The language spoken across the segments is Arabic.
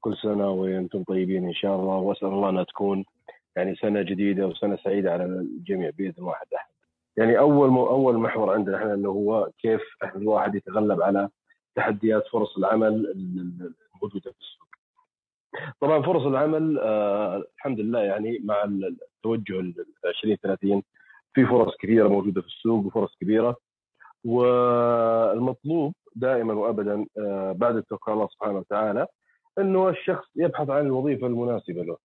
كل سنة وأنتم طيبين إن شاء الله وأسأل الله أنها تكون يعني سنة جديدة وسنة سعيدة على الجميع بإذن واحد احد. يعني أول أول محور عندنا إحنا اللي هو كيف الواحد يتغلب على تحديات فرص العمل الموجودة في السوق. طبعا فرص العمل آه الحمد لله يعني مع التوجه ل 2030 في فرص كثيره موجودة في السوق وفرص كبيرة والمطلوب دائما وابدا آه بعد التوكل على الله سبحانه وتعالى إنه الشخص يبحث عن الوظيفة المناسبة له.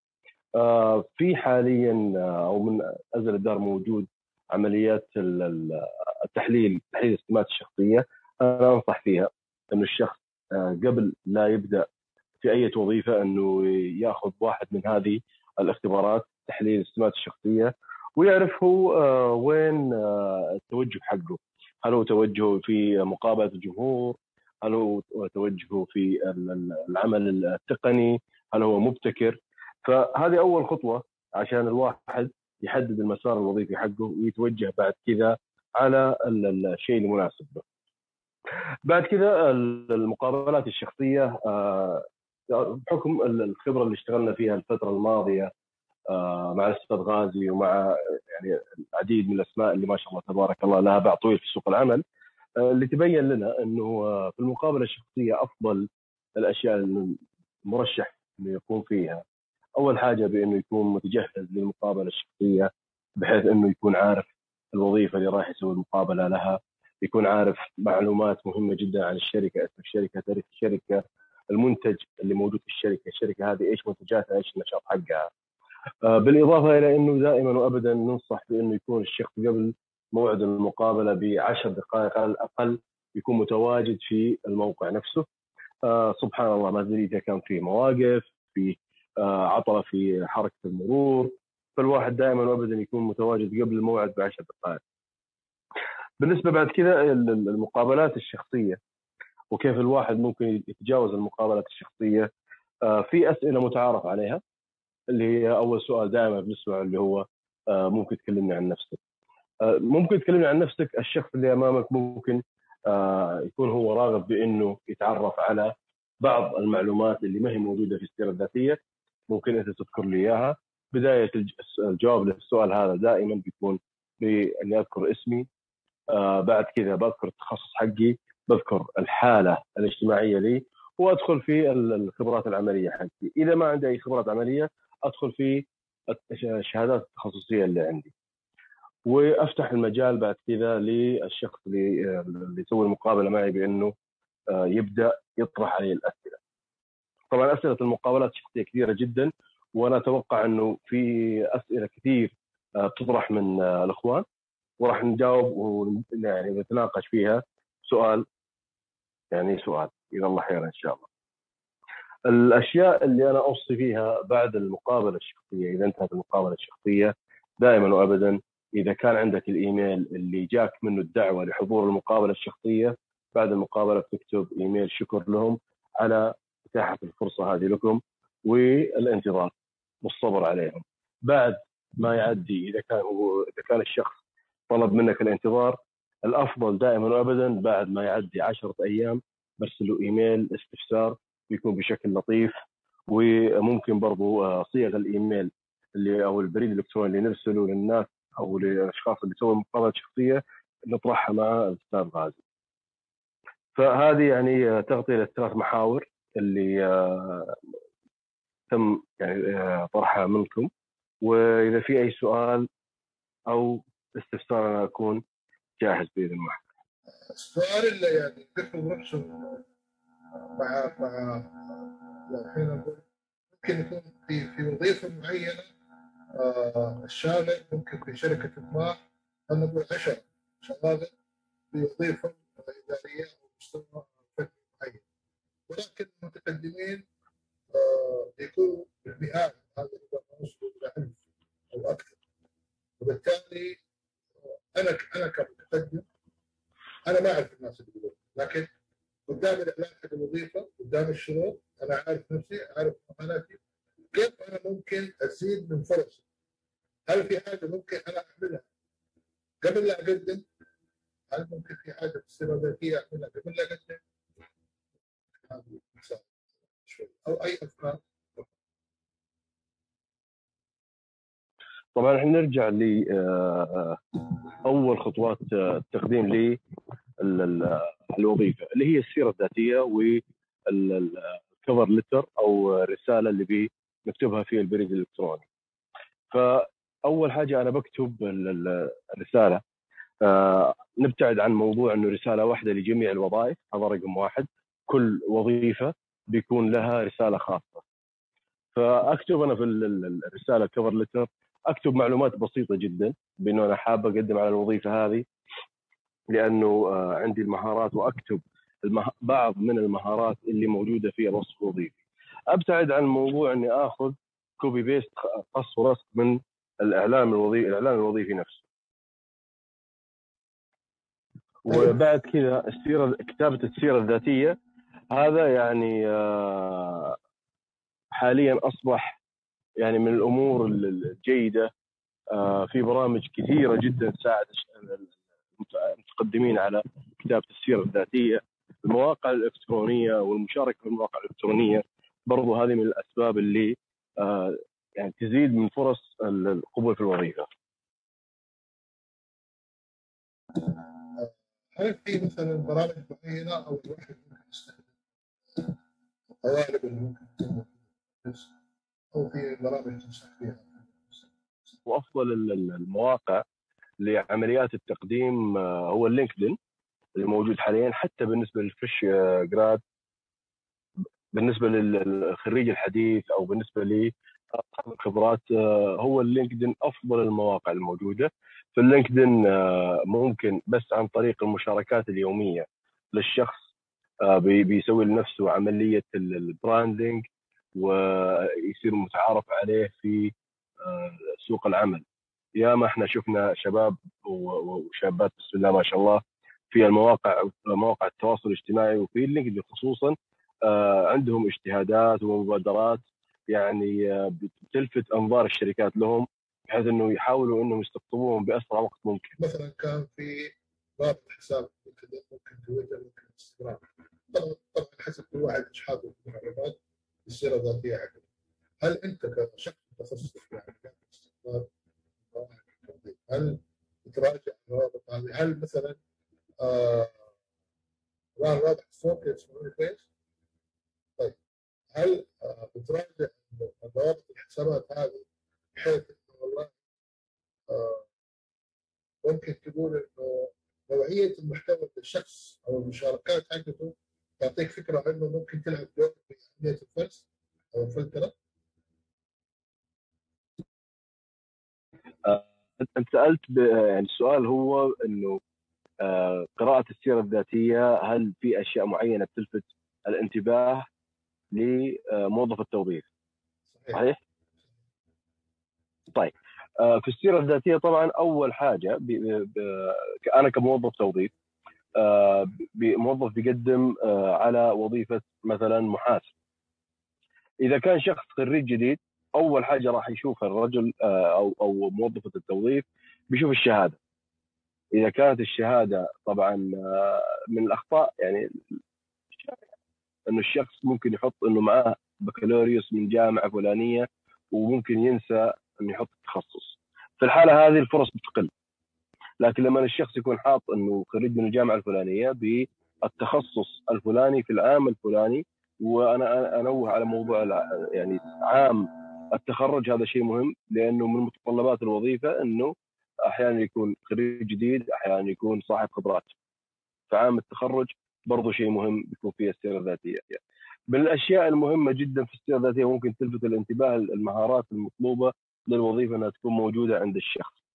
آه في حاليا آه أو من أزل الدار موجود عمليات التحليل تحليل السمات الشخصية أنا أنصح فيها إنه الشخص قبل لا يبدأ في أي وظيفة إنه يأخذ واحد من هذه الاختبارات تحليل السمات الشخصية ويعرف هو وين التوجه حقه هل هو توجهه في مقابلة الجمهور هل هو توجهه في العمل التقني هل هو مبتكر فهذه أول خطوة عشان الواحد يحدد المسار الوظيفي حقه ويتوجه بعد كذا على الشيء المناسب له. بعد كذا المقابلات الشخصية بحكم الخبرة اللي اشتغلنا فيها الفترة الماضية مع الأستاذ غازي ومع يعني العديد من الأسماء اللي ما شاء الله تبارك الله لها باع طويل في سوق العمل اللي تبين لنا إنه في المقابلة الشخصية أفضل الأشياء المرشح إنه يقوم فيها. أول حاجة بإنه يكون متجهز للمقابلة الشخصية بحيث إنه يكون عارف الوظيفة اللي راح يسوي المقابلة لها يكون عارف معلومات مهمة جدا عن الشركة اسم الشركة تاريخ الشركة المنتج اللي موجود في الشركة الشركة هذه إيش منتجاتها إيش النشاط حقها. بالإضافة إلى إنه دائما وابدا ننصح بإنه يكون الشخص قبل موعد المقابلة بعشر دقائق على الأقل يكون متواجد في الموقع نفسه سبحان الله ما أدري إذا كان في مواقف في عطلة في حركة المرور فالواحد دائما وابدا يكون متواجد قبل الموعد بعشر دقائق. بالنسبة بعد كذا المقابلات الشخصية وكيف الواحد ممكن يتجاوز المقابلات الشخصية في أسئلة متعارف عليها اللي هي أول سؤال دائما بنسمعه اللي هو ممكن تكلمني عن نفسك. ممكن تكلمني عن نفسك؟ الشخص اللي أمامك ممكن يكون هو راغب بإنه يتعرف على بعض المعلومات اللي ما هي موجودة في السيرة الذاتية. ممكن أنت تذكر لي إياها. بداية الجواب للسؤال هذا دائما بيكون باني أذكر اسمي. آه بعد كذا بذكر التخصص حقي بذكر الحالة الاجتماعية لي وأدخل في الخبرات العملية حقتي إذا ما عندي أي خبرات عملية أدخل في الشهادات التخصصية اللي عندي. وأفتح المجال بعد كذا للشخص اللي اللي يسوي المقابلة معي بأنه يبدأ يطرح علي الأسئلة. طبعا أسئلة المقابلات الشخصيه كثيره جدا وأنا أتوقع أنه في أسئلة كثير تطرح من الأخوان وراح نجاوب ويعني نتناقش فيها سؤال يعني سؤال اذا الله خير إن شاء الله. الأشياء اللي أنا أوصي فيها بعد المقابلة الشخصية إذا انتهت المقابلة الشخصية دائما وابدا إذا كان عندك الإيميل اللي جاك منه الدعوة لحضور المقابلة الشخصية بعد المقابلة بتكتب إيميل شكر لهم على إتاحة الفرصة هذه لكم والانتظار والصبر عليهم. بعد ما يعدي إذا كان إذا كان الشخص طلب منك الانتظار الأفضل دائما وابدا بعد ما يعدي 10 أيام برسل له إيميل استفسار بيكون بشكل لطيف وممكن برضو صيغ الإيميل اللي أو البريد الإلكتروني اللي نرسله للناس أو للأشخاص اللي يسووا مقابله شخصية نطرحها مع الأستاذ غازي. فهذه يعني تغطية للثلاث محاور اللي تم يعني طرحها منكم وإذا في أي سؤال أو استفسار أنا أكون جاهز بإذن الله. السؤال اللي يعني ذكر نفسه مع مع الحين أقول ممكن يكون في في وظيفة معينة آه الشامل ممكن في شركة ما خلينا نقول 10 شغالة في وظيفه إدارية أو مستوى فني معين. ولكن المتقدمين آه يكونوا بالمئات هذا اذا ما وصلوا إلى 1000 أو أكثر. وبالتالي أنا أنا كمتقدم أنا ما أعرف الناس اللي يقولون. لكن قدام الإعلان حق الوظيفة قدام الشروط أنا عارف نفسي عارف مهاراتي كيف أنا ممكن أزيد من فرصي؟ هل في حاجة ممكن أنا أعملها قبل لا أقدم؟ هل ممكن في حاجة في السيرة الذاتية أعملها قبل لا أقدم؟ أو أي أفكار طبعا إحنا نرجع ل آه، أول خطوات آه، التقديم للوظيفه اللي هي السيرة الذاتية والكفر لتر أو الرساله اللي بنكتبها في البريد الإلكتروني. فاول حاجة أنا بكتب الرسالة. آه، نبتعد عن موضوع إنه رسالة واحدة لجميع الوظائف هذا رقم واحد. كل وظيفة بيكون لها رسالة خاصة. فأكتب أنا في الرسالة cover letter أكتب معلومات بسيطة جدا بإنه أنا حاب أقدم على الوظيفة هذه لأنه آه، عندي المهارات وأكتب المه... بعض من المهارات اللي موجودة في الوصف الوظيفي. أبتعد عن موضوع إني آخذ copy paste قص ولصق من الاعلان الوظيفي الاعلان الوظيفي نفسه. وبعد كذا السيرة كتابة السيرة الذاتية هذا يعني آه، حاليا أصبح يعني من الأمور الجيدة آه، في برامج كثيرة جدا تساعد المتقدمين على كتابة السيرة الذاتية المواقع الإلكترونية والمشاركة في المواقع الإلكترونية برضو هذه من الأسباب اللي آه، يعني تزيد من فرص القبول في الوظيفة. هل في مثلا برامج معينة أو الواحد ممكن يستخدم القوالب اللي ممكن أو في برامج تنصح فيها؟ وأفضل المواقع لعمليات التقديم آه، هو ال LinkedIn اللي موجود حاليا حتى بالنسبة لل fresh grad بالنسبة للخريج الحديث أو بالنسبة لي الخبرات آه، هو ال LinkedIn أفضل المواقع الموجودة. في ال LinkedIn آه، ممكن بس عن طريق المشاركات اليومية للشخص بيسوي لنفسه عملية ال branding ويصير متعارف عليه في سوق العمل. ياما إحنا شفنا شباب وشابات بسم الله ما شاء الله في المواقع مواقع التواصل الاجتماعي وفي ال LinkedIn خصوصا آه، عندهم اجتهادات ومبادرات يعني آه، بتلفت أنظار الشركات لهم بحيث إنه يحاولوا إنهم يستقطبوهم بأسرع وقت ممكن. مثلا كان في رابط حساب ممكن ممكن تويتر ممكن انستغرام طبعا حسب كل واحد إيش حاطط المعلومات السيره الذاتية حقته. هل أنت كشخص متخصص في عمليات الاستثمار هل تراجع الروابط هذه هل مثلا آه واضح الصوت يسمعوني كويس؟ هل آه بتراجع الروابط الحسابات هذه بحيث انه والله آه ممكن تقول إنه نوعية المحتوى للشخص أو المشاركات حقته تعطيك فكرة إنه ممكن تلعب دور في عمليه الفلس أو الفلترة؟ أنت سألت يعني السؤال هو إنه آه، قراءة السيرة الذاتية هل في أشياء معينة بتلفت الانتباه لموظف التوظيف صحيح؟ طيب آه، في السيرة الذاتية طبعا أول حاجة أنا كموظف توظيف آه، موظف بيقدم على وظيفة مثلا محاسب. إذا كان شخص خريج جديد أول حاجة راح يشوفها الرجل آه، أو أو موظفة التوظيف بيشوف الشهادة. إذا كانت الشهادة طبعا آه، من الأخطاء يعني إنه الشخص ممكن يحط إنه معاه بكالوريوس من جامعة فلانية وممكن ينسى إنه يحط التخصص في الحالة هذه الفرص بتقل. لكن لما الشخص يكون حاط إنه خريج من الجامعة الفلانية بالتخصص الفلاني في العام الفلاني وأنا أنوه على موضوع يعني عام التخرج هذا شيء مهم لأنه من متطلبات الوظيفة إنه أحيانا يكون خريج جديد أحيانا يكون صاحب خبرات. فعام التخرج برضو شيء مهم بيكون فيه السيره الذاتيه من الأشياء المهمة جدا في السيره الذاتيه ممكن تلفت الانتباه المهارات المطلوبة للوظيفة إنها تكون موجودة عند الشخص.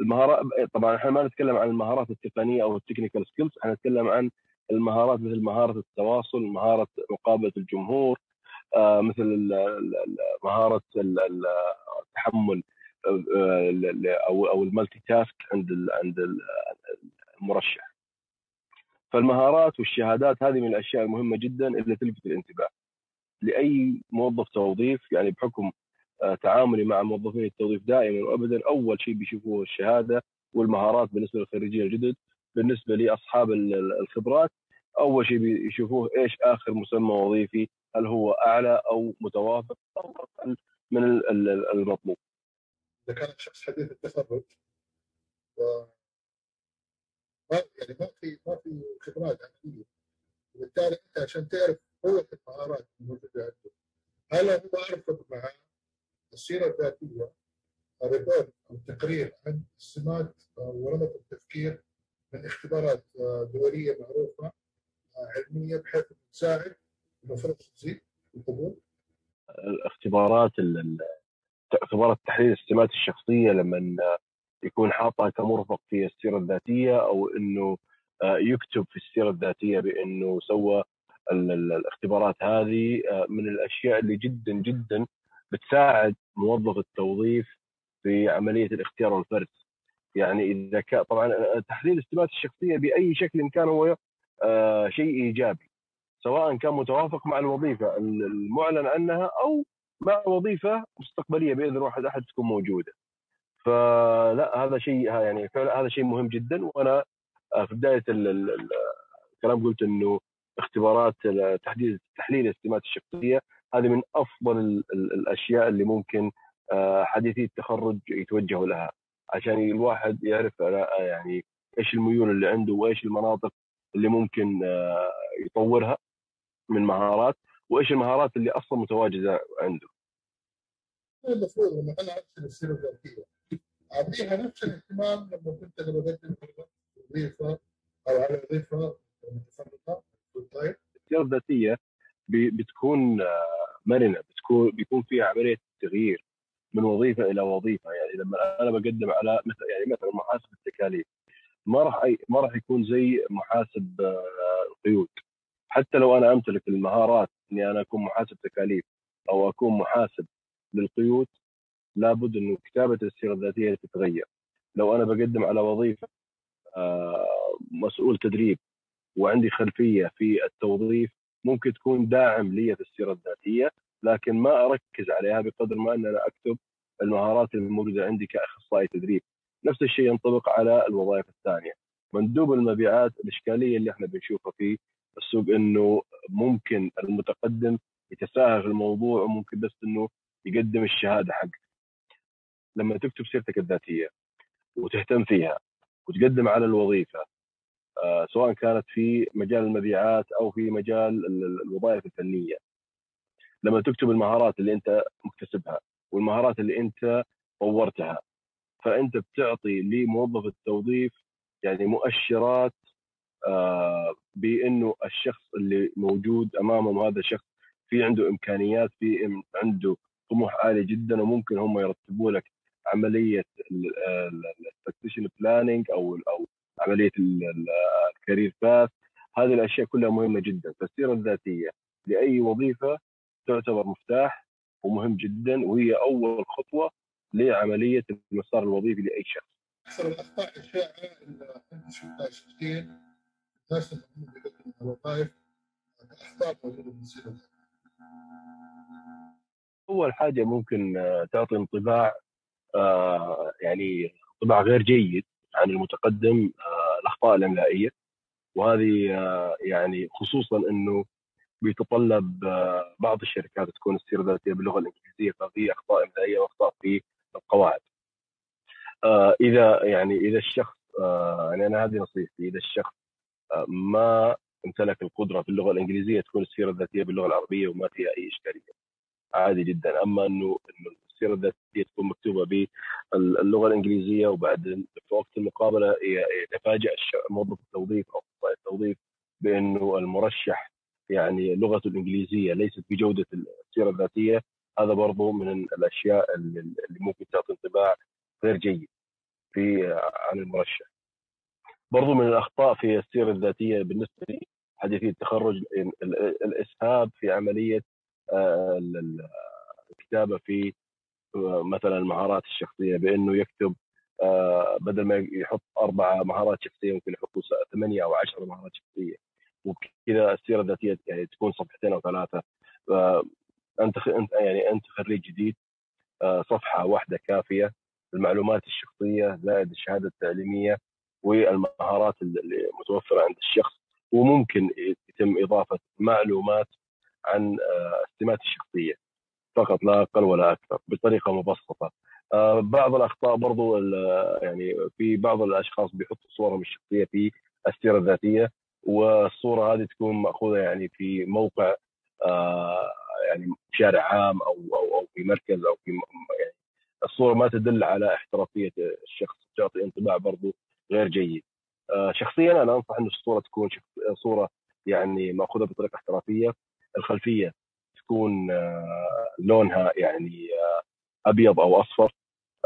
المهارات طبعا إحنا ما نتكلم عن المهارات التقنية أو ال technical skills إحنا نتكلم عن المهارات مثل مهارة التواصل مهارة مقابلة الجمهور آه، مثل مهارة التحمل آه، أو أو المالتي تاسك عند عند المرشح. فالمهارات والشهادات هذه من الأشياء المهمة جدا اللي تلفت الانتباه لأي موظف توظيف يعني بحكم آه، تعاملي مع موظفين التوظيف دائما وابدا أول شيء بيشوفوه الشهادة والمهارات بالنسبة للخريجين الجدد بالنسبة لأصحاب الخبرات أول شيء بيشوفوه إيش آخر مسمى وظيفي هل هو أعلى أو متوافق أو أقل من المطلوب. إذا كان حديث التخرج ما يعني ما في ما في خبرات عمليه وبالتالي أنت عشان تعرف قوة المهارات الموجودة عنده هل هو ارفض مع السيره الذاتية ريبورت أو تقرير عن السمات ونمط التفكير من اختبارات دولية معروفة علمية بحيث تساعد المفروض تزيد القبول. الاختبارات اختبارات تحليل السمات الشخصية لما يكون حاطها كمرفق في السيرة الذاتية أو إنه آه، يكتب في السيرة الذاتية بإنه سوى الاختبارات هذه آه، من الأشياء اللي جدا جدا بتساعد موظف التوظيف في عملية الاختيار والفرز يعني إذا كان طبعا آه، تحليل السمات الشخصية بأي شكل كان هو شيء إيجابي سواء كان متوافق مع الوظيفة المعلن عنها أو مع وظيفة مستقبلية بإذن واحد أحد تكون موجودة. فلا هذا شيء يعني فعلا هذا شيء مهم جدا. وأنا آه، في بداية الكلام قلت إنه اختبارات تحديد تحليل السمات الشخصية هذه من أفضل الأشياء اللي ممكن آه، حديثي التخرج يتوجهوا لها. عشان الواحد يعرف آه، يعني إيش الميول اللي عنده وإيش المناطق اللي ممكن يطورها من مهارات وإيش المهارات اللي أصلا متواجدة عنده. المفروض لما أنا ارسل السيره الذاتيه اعطيها نفس الاهتمام لما كنت أنا بقدم وظيفه أو على وظيفة متفرقه طيب السيره الذاتية بتكون آه، مرنة بتكون بيكون فيها عملية تغيير من وظيفة إلى وظيفة. يعني لما أنا بقدم على مثلا يعني مثلا محاسب التكاليف ما راح ما راح يكون زي محاسب آه، القيود حتى لو أنا أمتلك المهارات إني أنا أكون محاسب تكاليف أو أكون محاسب للقيود لابد إنه كتابة السيره الذاتية تتغير. لو أنا بقدم على وظيفة آه، مسؤول تدريب وعندي خلفية في التوظيف ممكن تكون داعم لي في السيره الذاتية لكن ما أركز عليها بقدر ما أن أنا أكتب المهارات الموجوده عندي كأخصائي تدريب. نفس الشيء ينطبق على الوظائف الثانية. مندوب المبيعات الإشكالية اللي إحنا بنشوفها في السوق إنه ممكن المتقدم يتساهل في الموضوع وممكن بس إنه يقدم الشهادة حقته لما تكتب سيرتك الذاتية وتهتم فيها وتقدم على الوظيفة آه، سواء كانت في مجال المبيعات أو في مجال الوظائف الفنية. لما تكتب المهارات اللي أنت مكتسبها والمهارات اللي أنت طورتها فأنت بتعطي لموظف التوظيف يعني مؤشرات آه، بأنه الشخص اللي موجود أمامهم هذا الشخص في عنده إمكانيات في عنده طموح عالي جدا وممكن هم يرتبوا لك عملية ال succession planning أو أو عملية ال career path هذه الأشياء كلها مهمة جدا. فالسيره الذاتيه لأي وظيفة تعتبر مفتاح ومهم جدا وهي أول خطوة لعملية المسار الوظيفي لأي شخص. أكثر الأخطاء الشائعه اللي شفتها شخصيا الناس اللي بيقدموا الوظائف أخطاء موجودة في السيره أول حاجة ممكن تعطي انطباع آه، يعني انطباع غير جيد عن المتقدم آه، الأخطاء الأملائية وهذه آه، يعني خصوصا إنه بيتطلب بعض الشركات تكون السيره الذاتيه باللغة الإنجليزية ففي أخطاء أملائية وأخطاء في القواعد. إذا يعني إذا الشخص يعني أنا هذه نصيحتي إذا الشخص ما امتلك القدرة في اللغة الإنجليزية تكون السيره الذاتيه باللغة العربية وما فيها أي إشكالية. عادي جدا أما إنه إنه السيرة الذاتية تكون مكتوبة باللغة الإنجليزية وبعد في وقت المقابلة يتفاجئ موظف التوظيف أو قطاع التوظيف بإنه المرشح يعني لغته الإنجليزية ليست بجودة السيرة الذاتية هذا برضو من الأشياء اللي ممكن تعطي انطباع غير جيد في عن المرشح. برضو من الأخطاء في السيرة الذاتية بالنسبة لي حديثي التخرج الإسهاب في عملية الكتابة في مثلا المهارات الشخصية بأنه يكتب آه، بدل ما يحط أربع مهارات شخصية ممكن يحطوا ثمانية أو عشر مهارات شخصية. وبكذا السيرة الذاتية يعني تكون صفحتين أو ثلاثة. أنت أنت يعني أنت خريج جديد آه، صفحة واحدة كافية. المعلومات الشخصية زائد الشهادة التعليمية والمهارات اللي متوفرة عند الشخص. وممكن يتم إضافة معلومات عن السمات الشخصية. فقط لا أقل ولا أكثر بطريقة مبسطة. بعض الأخطاء برضو يعني في بعض الأشخاص بيحطوا صورهم الشخصية في السيرة الذاتية والصورة هذه تكون مأخوذة يعني في موقع يعني شارع عام أو أو أو في مركز أو في يعني الصورة ما تدل على احترافية الشخص تعطي انطباع برضو غير جيد. آه، شخصيا أنا أنصح إن الصورة تكون صورة يعني مأخوذة بطريقة احترافية. الخلفية تكون آه، لونها يعني آه، أبيض أو أصفر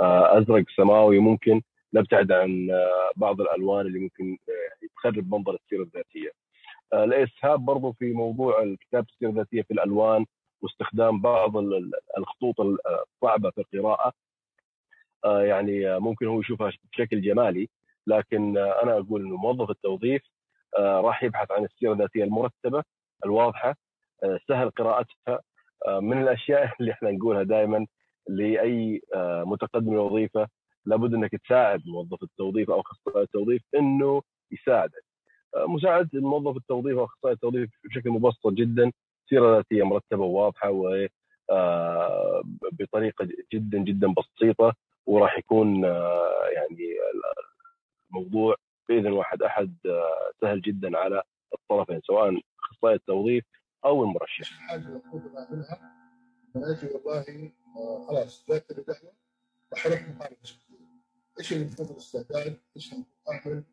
أزرق سماوي ممكن نبتعد عن بعض الألوان اللي ممكن تخرب منظر السيرة الذاتية. الإسهاب برضو في موضوع الكتاب السيرة الذاتية في الألوان واستخدام بعض الخطوط الصعبة في القراءة يعني ممكن هو يشوفها بشكل جمالي لكن أنا أقول إنه موظف التوظيف آه، راح يبحث عن السيرة الذاتية المرتبة الواضحة آه، سهل قراءتها آه، من الأشياء اللي إحنا نقولها دائما لأي متقدم الوظيفه لابد إنك تساعد موظف التوظيف أو أخصائي التوظيف إنه يساعدك. مساعدة موظف التوظيف أو أخصائي التوظيف بشكل مبسط جدا سيرة ذاتية مرتبة وواضحة و بطريقة جدا جدا بسيطة وراح يكون يعني موضوع بإذن واحد أحد آه، سهل جدا على الطرفين سواء أخصائي التوظيف أو المرشح. المفروض اعملها أجي والله آه، خلاص. إيش اللي المفروض الاستعداد؟ إيش اعمل؟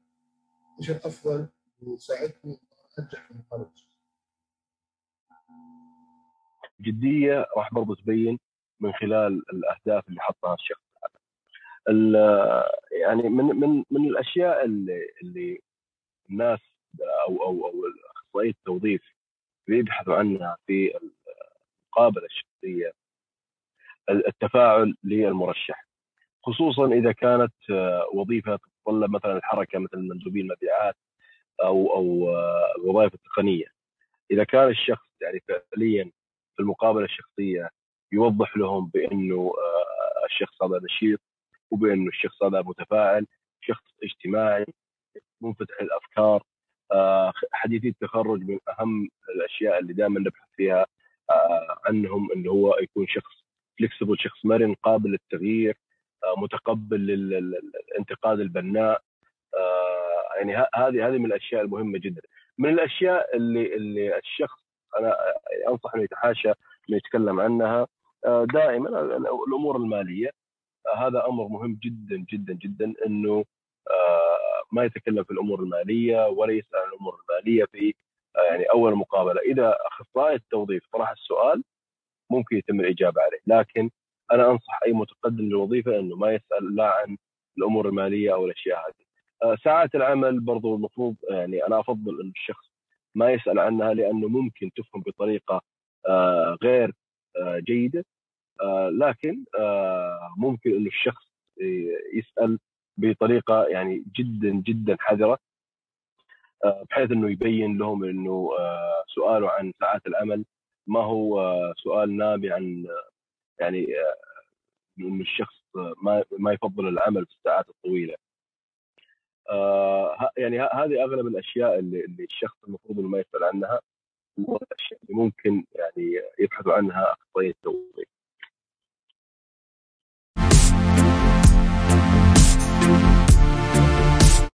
إيش الأفضل يساعدني انجح في المقابله جدية راح برضو تبين من خلال الأهداف اللي حطها الشخص يعني من من من الأشياء اللي اللي الناس أو أو أو اخصائي التوظيف بيبحثوا عنها في المقابلة الشخصية التفاعل للمرشح. خصوصا إذا كانت وظيفة تتطلب مثلا الحركه مثل مندوبين المبيعات أو أو الوظائف التقنية. إذا كان الشخص يعني فعليا في المقابلة الشخصية يوضح لهم بأنه الشخص هذا نشيط وبأنه الشخص هذا متفاعل شخص اجتماعي منفتح الافكار آه، حديثي التخرج من أهم الأشياء اللي دائما نبحث فيها آه، عنهم انه هو يكون شخص فليكسبل شخص مرن قابل للتغيير آه، متقبل للانتقاد البناء يعني هذه هذه من الأشياء المهمة جدا. من الأشياء اللي اللي الشخص أنا أنصح إنه يتحاشى إنه يتكلم عنها دائما الأمور المالية هذا أمر مهم جدا جدا جدا إنه آه، ما يتكلم في الأمور المالية ولا يسأل عن الأمور المالية في آه، يعني أول مقابلة. إذا اخصائي التوظيف طرح السؤال ممكن يتم الإجابة عليه. لكن أنا أنصح أي متقدم للوظيفة إنه ما يسأل لا عن الأمور المالية أو الأشياء هذه. آه، ساعات العمل برضو المفروض يعني أنا أفضل إن الشخص ما يسأل عنها لأنه ممكن تفهم بطريقة غير جيدة. آه، لكن آه، ممكن إنه الشخص يسأل بطريقة يعني جدا جدا حذرة آه، بحيث إنه يبين لهم إنه سؤاله عن ساعات العمل ما هو سؤال نابع عن يعني إنه الشخص ما ما يفضل العمل في الساعات الطويلة. يعني هذه أغلب الأشياء اللي, اللي الشخص المفروض إنه ما يسأل عنها اللي ممكن يعني يبحثوا عنها اخصائيين التوظيف.